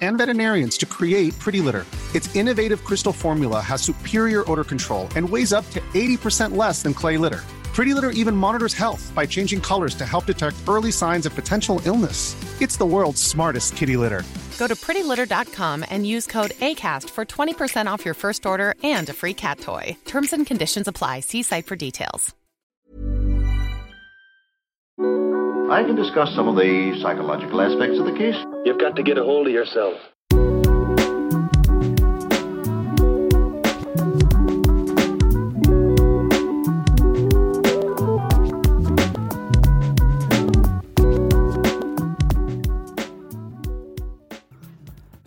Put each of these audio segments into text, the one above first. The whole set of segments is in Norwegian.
and veterinarians to create Pretty Litter. Its innovative crystal formula has superior odor control and weighs up to 80% less than clay litter. Pretty Litter even monitors health by changing colors to help detect early signs of potential illness. It's the world's smartest kitty litter. Go to prettylitter.com and use code ACAST for 20% off your first order and a free cat toy. Terms and conditions apply. See site for details. I can discuss some of the psychological aspects of the case. You've got to get a hold of yourself.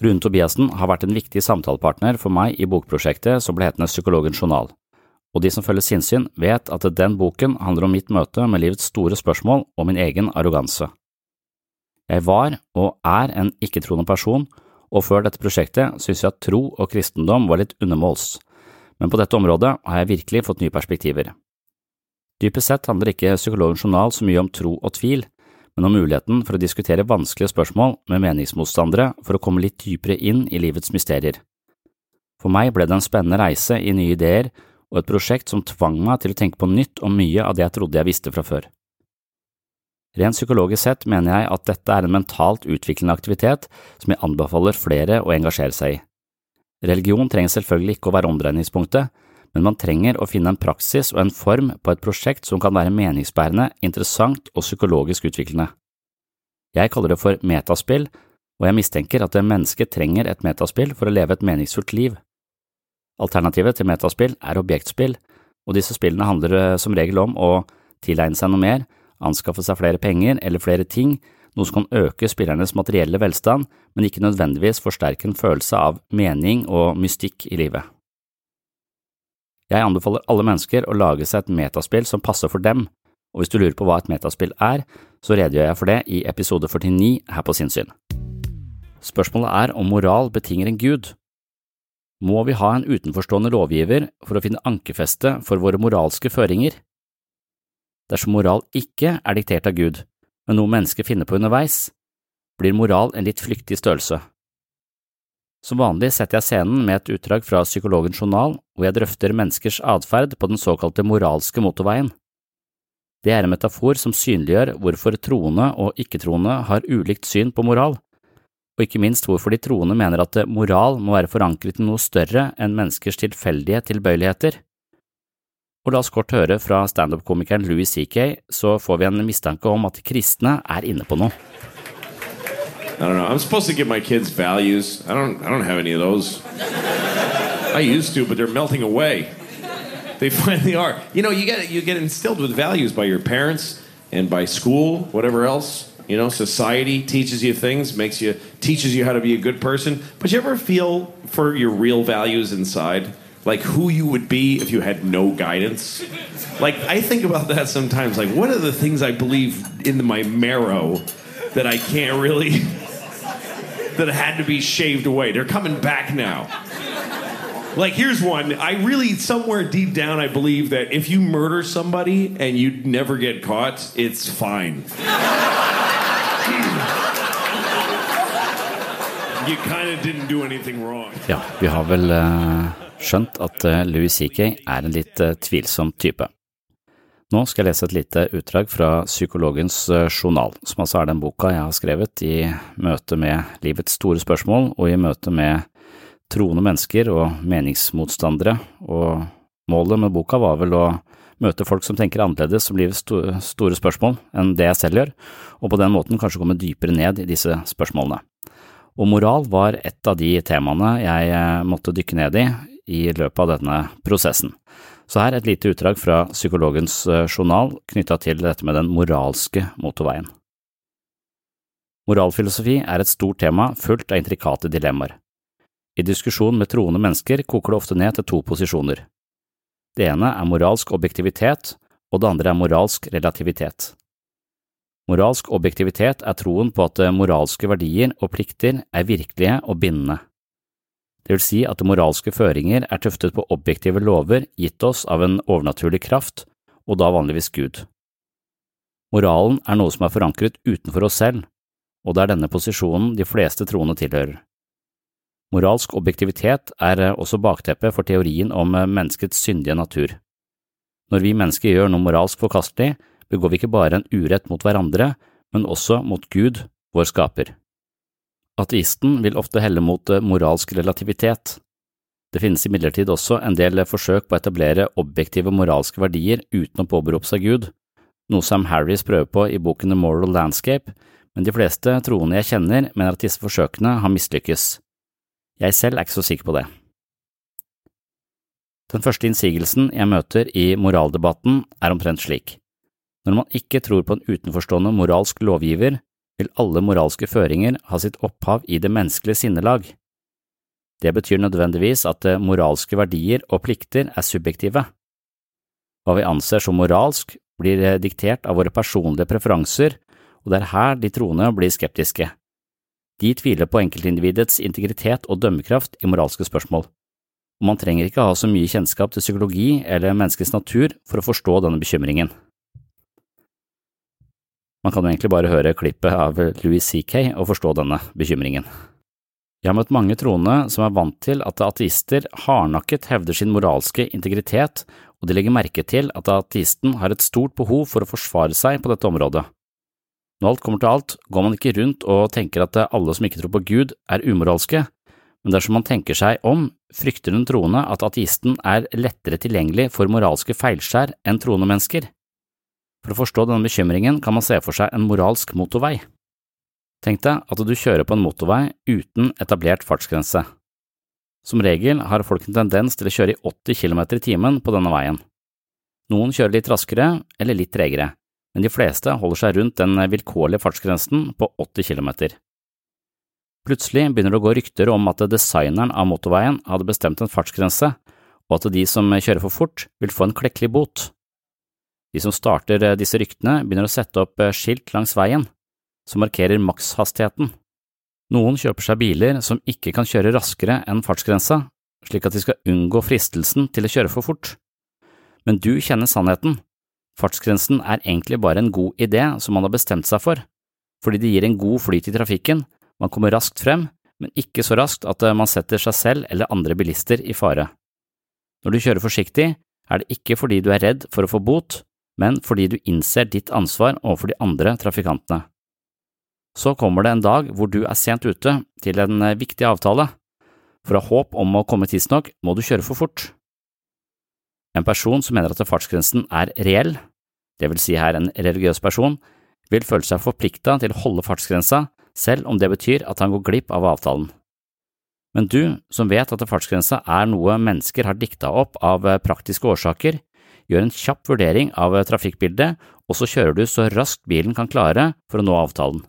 Rune Tobiassen har vært en viktig samtalepartner for meg i bokprosjektet som ble hetende Psykologens journal, og de som følger sinnssyn vet at den boken handler om mitt møte med livets store spørsmål og min egen arroganse. Jeg var og er en ikke-troende person, og før dette prosjektet synes jeg at tro og kristendom var litt undermåls, men på dette området har jeg virkelig fått nye perspektiver. Dypest sett handler ikke Psykologens journal så mye om tro og tvil, men om muligheten for å diskutere vanskelige spørsmål med meningsmotstandere for å komme litt dypere inn i livets mysterier. For meg ble det en spennende reise i nye ideer og et prosjekt som tvang meg til å tenke på nytt om mye av det jeg trodde jeg visste fra før. Rent psykologisk sett mener jeg at dette er en mentalt utviklende aktivitet som jeg anbefaler flere å engasjere seg i. Religion trenger selvfølgelig ikke å være omdreiningspunktet, men man trenger å finne en praksis og en form på et prosjekt som kan være meningsbærende, interessant og psykologisk utviklende. Jeg kaller det for metaspill, og jeg mistenker at mennesket trenger et metaspill for å leve et meningsfullt liv. Alternativet til metaspill er objektspill, og disse spillene handler eh, som regel om å tilegne seg noe mer, anskaffe seg flere penger eller flere ting, noe som kan øke spillernes materielle velstand, men ikke nødvendigvis forsterke en følelse av mening og mystikk i livet. Jeg anbefaler alle mennesker å lage seg et metaspill som passer for dem, og hvis du lurer på hva et metaspill er, så redegjør jeg for det i episode 49 her på Sinnssyn. Spørsmålet er om moral betinger en gud. Må vi ha en utenforstående lovgiver for å finne ankerfeste for våre moralske føringer? Dersom moral ikke er diktert av Gud, men noe mennesket finner på underveis, blir moral en litt flyktig størrelse. Som vanlig setter jeg scenen med et utdrag fra Psykologens journal, hvor jeg drøfter menneskers atferd på den såkalte moralske motorveien. Det er en metafor som synliggjør hvorfor troende og ikke-troende har ulikt syn på moral, og ikke minst hvorfor de troende mener at moral må være forankret i noe større enn menneskers tilfeldige tilbøyeligheter. Og la oss kort høre fra standup-komikeren Louis C.K., så får vi en mistanke om at kristne er inne på noe. I don't know. I'm supposed to give my kids values. I don't. I don't have any of those. I used to, but they're melting away. They finally are. You know, you get you get instilled with values by your parents and by school, whatever else. You know, society teaches you things, makes you teaches you how to be a good person. But you ever feel for your real values inside, like who you would be if you had no guidance? Like I think about that sometimes. Like, what are the things I believe in my marrow that I can't really that had to be shaved away. They're coming back now. Like, here's one. I really, somewhere deep down, I believe that if you murder somebody and you never get caught, it's fine. Ja, vi har vel uh, skjønt at uh, Louis C.K. er en litt uh, tvilsom type. Nå skal jeg lese et lite utdrag fra Psykologens eh, journal, som altså er den boka jeg har skrevet i møte med livets store spørsmål og i møte med troende mennesker og meningsmotstandere, og målet med boka var vel å møte folk som tenker annerledes om livets store spørsmål enn det jeg selv gjør, og på den måten kanskje komme dypere ned i disse spørsmålene. Og moral var et av de temaene jeg eh, måtte dykke ned i i løpet av denne prosessen. Så her et lite utdrag fra Psykologens eh, journal knytta til dette med den moralske motorveien. Moralfilosofi er et stort tema fullt av intrikate dilemmaer. I diskusjon med troende mennesker koker det ofte ned til to posisjoner. Det ene er moralsk objektivitet, og det andre er moralsk relativitet. Moralsk objektivitet er troen på at moralske verdier og plikter er virkelige og bindende det vil si at moralske føringer er tuftet på objektive lover gitt oss av en overnaturlig kraft, og da vanligvis Gud. Moralen er noe som er forankret utenfor oss selv, og det er denne posisjonen de fleste troende tilhører. Moralsk objektivitet er også bakteppet for teorien om menneskets syndige natur. Når vi mennesker gjør noe moralsk forkastelig, begår vi ikke bare en urett mot hverandre, men også mot Gud, vår skaper. Ateisten vil ofte helle mot eh, moralsk relativitet. Det finnes imidlertid også en del forsøk på å etablere objektive moralske verdier uten å påberope seg Gud, noe Sam Harris prøver på i boken The Moral Landscape, men de fleste troende jeg kjenner mener at disse forsøkene har mislykkes. Jeg selv er ikke så sikker på det. Den første innsigelsen jeg møter i moraldebatten er omtrent slik. Når man ikke tror på en utenforstående moralsk lovgiver, vil alle moralske føringer ha sitt opphav i det menneskelige sinnelag. Det betyr nødvendigvis at eh, moralske verdier og plikter er subjektive. Hva vi anser som moralsk, blir eh, diktert av våre personlige preferanser, og det er her de troende blir skeptiske. De tviler på enkeltindividets integritet og dømmekraft i moralske spørsmål, og man trenger ikke ha så mye kjennskap til psykologi eller menneskets natur for å forstå denne bekymringen. Man kan jo egentlig bare høre klippet av Louis CK og forstå denne bekymringen. Jeg har møtt mange troende som er vant til at ateister hardnakket hevder sin moralske integritet, og de legger merke til at ateisten har et stort behov for å forsvare seg på dette området. Når alt kommer til alt, går man ikke rundt og tenker at alle som ikke tror på Gud, er umoralske, men dersom man tenker seg om, frykter den troende at ateisten er lettere tilgjengelig for moralske feilskjær enn troende mennesker. For å forstå denne bekymringen kan man se for seg en moralsk motorvei. Tenk deg at du kjører på en motorvei uten etablert fartsgrense. Som regel har folk en tendens til å kjøre i 80 km i timen på denne veien. Noen kjører litt raskere eller litt tregere, men de fleste holder seg rundt den vilkårlige fartsgrensen på 80 km. Plutselig begynner det å gå rykter om at designeren av motorveien hadde bestemt en fartsgrense, og at de som kjører for fort, vil få en klekkelig bot. De som starter eh, disse ryktene, begynner å sette opp eh, skilt langs veien som markerer makshastigheten. Noen kjøper seg biler som ikke kan kjøre raskere enn fartsgrensa, slik at de skal unngå fristelsen til å kjøre for fort. Men du kjenner sannheten. Fartsgrensen er egentlig bare en god idé som man har bestemt seg for, fordi det gir en god flyt i trafikken, man kommer raskt frem, men ikke så raskt at eh, man setter seg selv eller andre bilister i fare. Når du kjører forsiktig, er det ikke fordi du er redd for å få bot, men fordi du innser ditt ansvar overfor de andre trafikantene. Så kommer det en dag hvor du er sent ute til en eh, viktig avtale. For å ha håp om å komme tidsnok må du kjøre for fort. En person som mener at fartsgrensen er reell, det vil si her en religiøs person, vil føle seg forplikta til å holde fartsgrensa selv om det betyr at han går glipp av avtalen. Men du, som vet at fartsgrensa er noe mennesker har dikta opp av eh, praktiske årsaker, gjør en kjapp vurdering av trafikkbildet, og så kjører du så raskt bilen kan klare for å nå avtalen.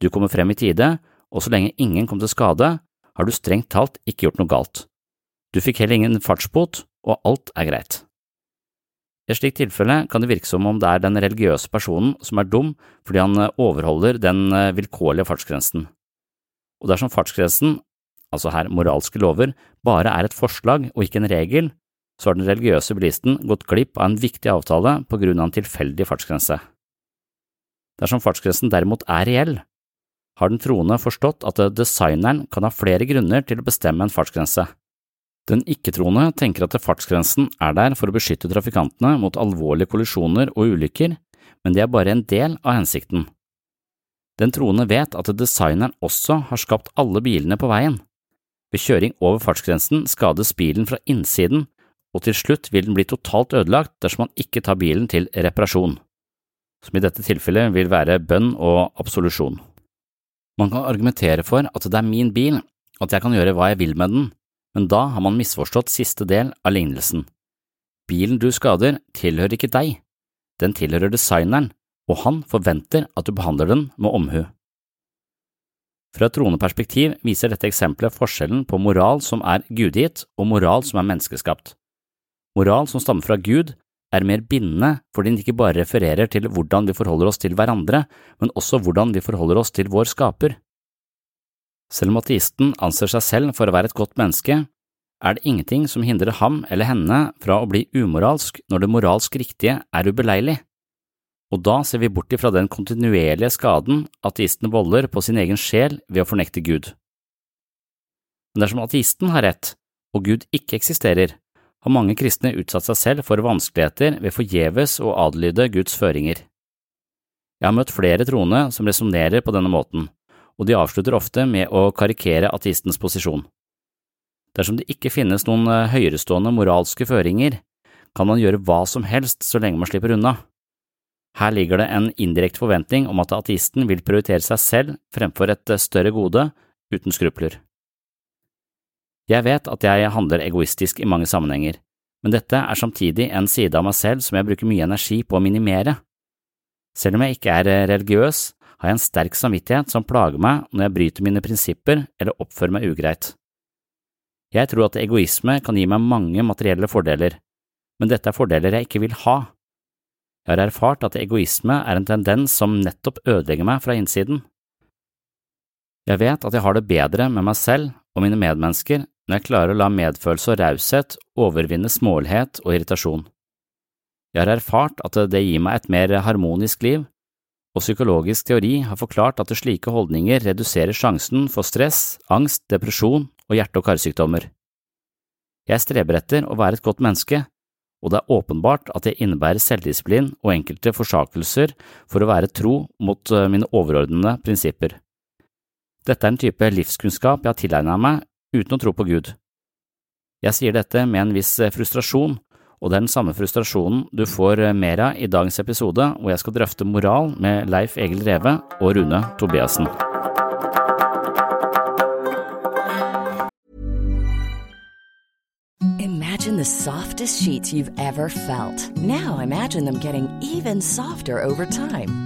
Du kommer frem i tide, og så lenge ingen kom til skade, har du strengt talt ikke gjort noe galt. Du fikk heller ingen fartsbot, og alt er greit. I et slikt tilfelle kan det virke som om det er den religiøse personen som er dum fordi han overholder den eh, vilkårlige fartsgrensen. Og dersom fartsgrensen, altså her moralske lover, bare er et forslag og ikke en regel, så har den religiøse bilisten gått glipp av en viktig avtale på grunn av en tilfeldig fartsgrense. Dersom fartsgrensen derimot er reell, har den troende forstått at designeren kan ha flere grunner til å bestemme en fartsgrense. Den ikke-troende tenker at fartsgrensen er der for å beskytte trafikantene mot alvorlige kollisjoner og ulykker, men det er bare en del av hensikten. Den troende vet at designeren også har skapt alle bilene på veien. Ved kjøring over fartsgrensen skades bilen fra innsiden, og til slutt vil den bli totalt ødelagt dersom man ikke tar bilen til reparasjon, som i dette tilfellet vil være bønn og absolusjon. Man kan argumentere for at det er min bil, at jeg kan gjøre hva jeg vil med den, men da har man misforstått siste del av lignelsen. Bilen du skader, tilhører ikke deg, den tilhører designeren, og han forventer at du behandler den med omhu. Fra et troende perspektiv viser dette eksempelet forskjellen på moral som er gudgitt, og moral som er menneskeskapt. Moral som stammer fra Gud, er mer bindende fordi den ikke bare refererer til hvordan vi forholder oss til hverandre, men også hvordan vi forholder oss til vår skaper. Selv om ateisten anser seg selv for å være et godt menneske, er det ingenting som hindrer ham eller henne fra å bli umoralsk når det moralsk riktige er ubeleilig og da ser vi bort ifra den kontinuerlige skaden ateisten volder på sin egen sjel ved å fornekte Gud. Men dersom ateisten har rett, og Gud ikke eksisterer, har mange kristne utsatt seg selv for vanskeligheter ved forgjeves å adlyde Guds føringer. Jeg har møtt flere troende som resonnerer på denne måten, og de avslutter ofte med å karikere ateistens posisjon. Dersom det ikke finnes noen eh, høyerestående moralske føringer, kan man gjøre hva som helst så lenge man slipper unna. Her ligger det en indirekte forventning om at ateisten vil prioritere seg selv fremfor et eh, større gode, uten skrupler. Jeg vet at jeg handler egoistisk i mange sammenhenger, men dette er samtidig en side av meg selv som jeg bruker mye energi på å minimere. Selv om jeg ikke er eh, religiøs, har jeg en sterk samvittighet som plager meg når jeg bryter mine prinsipper eller oppfører meg ugreit. Jeg tror at egoisme kan gi meg mange materielle fordeler, men dette er fordeler jeg ikke vil ha. Jeg har erfart at egoisme er en tendens som nettopp ødelegger meg fra innsiden. Jeg vet at jeg har det bedre med meg selv og mine medmennesker når jeg klarer å la medfølelse og raushet overvinne smålighet og irritasjon. Jeg har erfart at det gir meg et mer harmonisk liv, og psykologisk teori har forklart at slike holdninger reduserer sjansen for stress, angst, depresjon og hjerte- og karsykdommer. Jeg streber etter å være et godt menneske, og det er åpenbart at det innebærer selvdisiplin og enkelte forsakelser for å være tro mot eh, mine overordnede prinsipper. Dette er en type livskunnskap jeg har tilegnet meg uten å tro på Gud. Jeg sier dette med en viss eh, frustrasjon, og det er den samme frustrasjonen du får eh, mer av i dagens episode, hvor jeg skal drøfte moral med Leif Egil Reve og Rune Tobiassen. Imagine the softest sheets you've ever felt. Now imagine them getting even softer over time.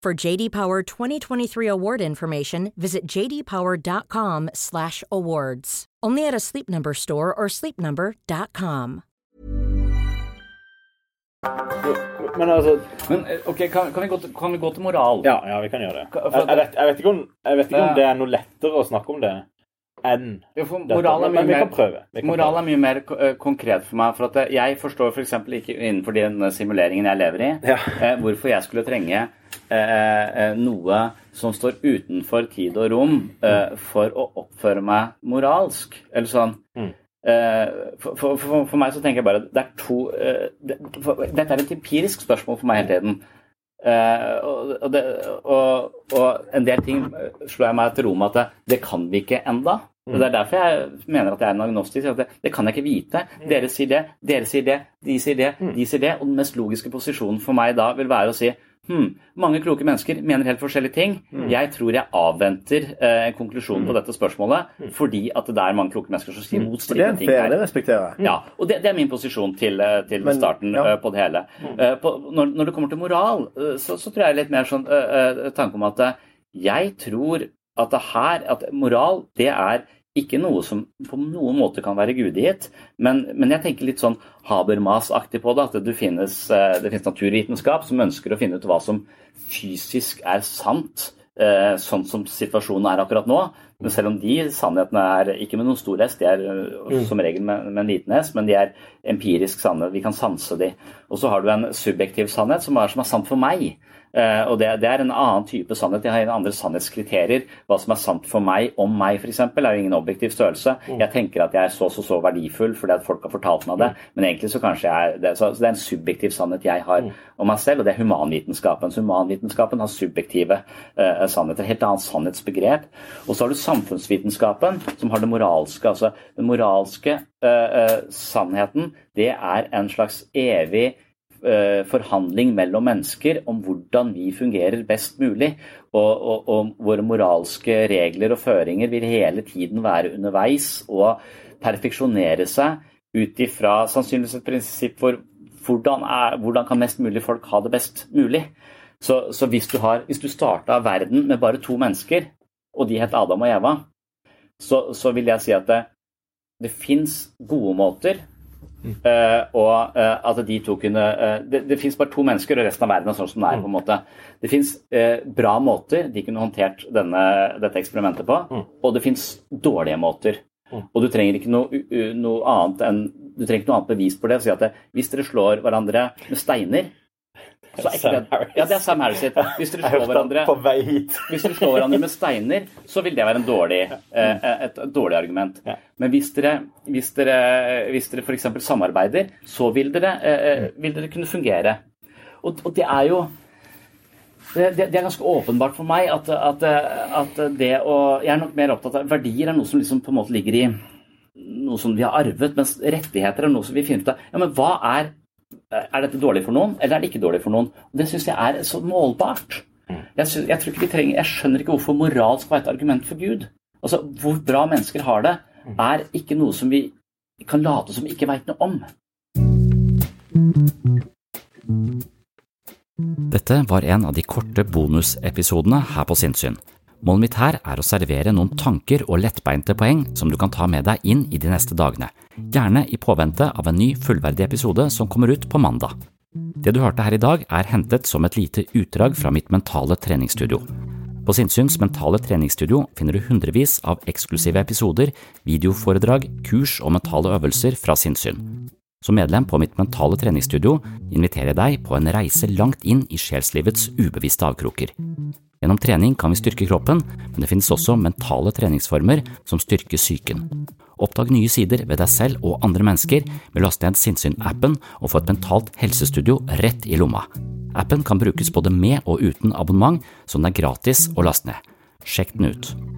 For JD Power 2023 award information, visit jdpower.com/awards. Only at a Sleep Number store or sleepnumber.com. Men altså Men eh, ok, kan, kan, vi gå til, kan vi gå til moral? Ja, ja vi kan gjøre det. Jeg, jeg, vet, jeg vet ikke, om, jeg vet ikke om Det- er noe lettere å snakke om det enn Ja, dette. moral er mye Men vi mer, kan prøve. Vi kan moral prøve. er mye mer eh, konkret for meg. For at eh, jeg forstår f.eks. ikke innenfor den simuleringen jeg lever i, eh, hvorfor jeg skulle trenge eh, eh, noe som står utenfor tid og rom eh, for å oppføre meg moralsk. Eller sånn. Eh, for, for, for, for meg så tenker jeg bare det er to eh, det, Dette er et empirisk spørsmål for meg hele tiden. Eh, og, det, og, og en del ting eh, slår jeg meg til ro med at det, det kan vi ikke enda. Og Det er derfor jeg mener at jeg er en agnostisk. Det, det kan jeg ikke vite. Dere sier det, dere sier det, de sier det, de sier det. Og den mest logiske posisjonen for meg da vil være å si hm, mange kloke mennesker mener helt forskjellige ting. Jeg tror jeg avventer eh, en konklusjon på dette spørsmålet fordi at det er mange kloke mennesker som sier motstridende ting. det er en det respekterer jeg. Ja, og det, det er min posisjon til, eh, til Men- starten ja. eh, på det hele. Eh, på, når, når det kommer til moral, så, så tror jeg litt mer sånn uh, tanke om at jeg tror at det her at moral, det er ikke noe som på noen måte kan være gudegitt, men, men jeg tenker litt sånn Habermas-aktig på det. At det finnes, eh, det finnes naturvitenskap som ønsker å finne ut hva som fysisk er sant, eh, sånn som situasjonen er akkurat nå. Men selv om de sannhetene er ikke med noen stor S, de er eh, som regel med, med en liten S, men de er empirisk sanne. Vi kan sanse de. Og så har du en subjektiv sannhet som er, som er sant for meg. Uh, og det, det er en annen type sannhet. Jeg har en andre sannhetskriterier. Hva som er sant for meg om meg, f.eks., er jo ingen objektiv størrelse. Jeg tenker at jeg er så så så verdifull fordi at folk har fortalt meg det, men egentlig så kanskje jeg er det. Så, så det er en subjektiv sannhet jeg har om meg selv, og det er humanvitenskapen. Så humanvitenskapen har subjektive uh, sannheter. Helt annet sannhetsbegrep. Og så har du samfunnsvitenskapen, som har det moralske. Altså den moralske eh, sannheten, det er en slags evig eh, forhandling mellom mennesker om hvordan vi fungerer best mulig. Og, og, og våre moralske regler og føringer vil hele tiden være underveis og perfeksjonere seg ut ifra sannsynligvis et prinsipp for hvordan, er, hvordan kan mest mulig folk ha det best mulig. Så, så hvis du, har, du starta verden med bare to mennesker, og de het Adam og Eva, så, så vil jeg si at det, det fins gode måter Uh, og uh, at de to kunne uh, Det, det fins bare to mennesker, og resten av verden er sånn som det er. på en måte. Det fins bra måter de kunne håndtert denne, dette eksperimentet på, og det fins dårlige måter. Og du trenger ikke noe, noe annet enn du trenger ikke noe annet bevis på det. Si at det, hvis dere slår hverandre med steiner ja, det er Sam Harris sitt. Hvis dere slår hverandre hvis dere slår hverandre med steiner, så vil det være en dårlig, eh, et, et dårlig argument. Men hvis dere, hvis dere, hvis dere f.eks. samarbeider, så vil dere, eh, vil dere kunne fungere. Og, og det er jo det, det, det er ganske åpenbart for meg at, at, at det å Jeg er nok mer opptatt av verdier er noe som liksom på en måte ligger i noe som vi har arvet, mens rettigheter er noe som vi finner ut av. Ja, men hva er Er dette dårlig for noen, eller er det ikke dårlig for noen? Og Det syns jeg er så målbart. Jeg, synes, jeg, tror ikke vi trenger, jeg skjønner ikke hvorfor moral skal være et argument for Gud. Altså, Hvor bra mennesker har det, er ikke noe som vi kan late som vi ikke veit noe om. Dette var en av de korte bonusepisodene her på Sinnsyn. Målet mitt her er å servere noen tanker og lettbeinte poeng som du kan ta med deg inn i de neste dagene, gjerne i påvente av en ny fullverdig episode som kommer ut på mandag. Det du hørte her i dag er hentet som et lite utdrag fra mitt mentale treningsstudio. På Sinnsyns mentale treningsstudio finner du hundrevis av eksklusive episoder, videoforedrag, kurs og mentale øvelser fra sinnssyn. Som medlem på mitt mentale treningsstudio inviterer jeg deg på en reise langt inn i sjelslivets ubevisste avkroker. Gjennom trening kan vi styrke kroppen, men det finnes også mentale treningsformer som styrker psyken. Oppdag nye sider ved deg selv og andre mennesker med å laste ned Sinnsyn-appen og få et mentalt helsestudio rett i lomma. Appen kan brukes både med og uten abonnement, så den er gratis å laste ned. Sjekk den ut.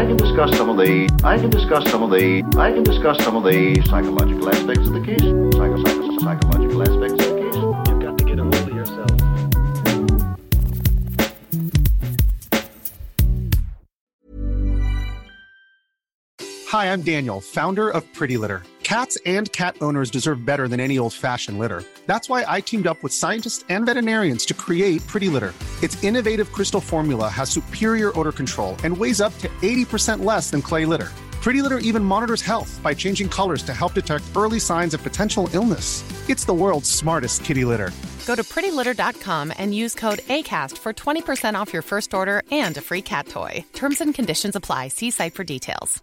I can discuss some of the I can discuss some of the I can discuss some of the psychological aspects of the case. Psycho, psycho, psychological aspects of the case. You've got to get a hold of yourself. Hi, I'm Daniel, founder of Pretty Litter. Cats and cat owners deserve better than any old fashioned litter. That's why I teamed up with scientists and veterinarians to create Pretty Litter. Its innovative crystal formula has superior odor control and weighs up to 80% less than clay litter. Pretty Litter even monitors health by changing colors to help detect early signs of potential illness. It's the world's smartest kitty litter. Go to prettylitter.com and use code ACAST for 20% off your first order and a free cat toy. Terms and conditions apply. See site for details.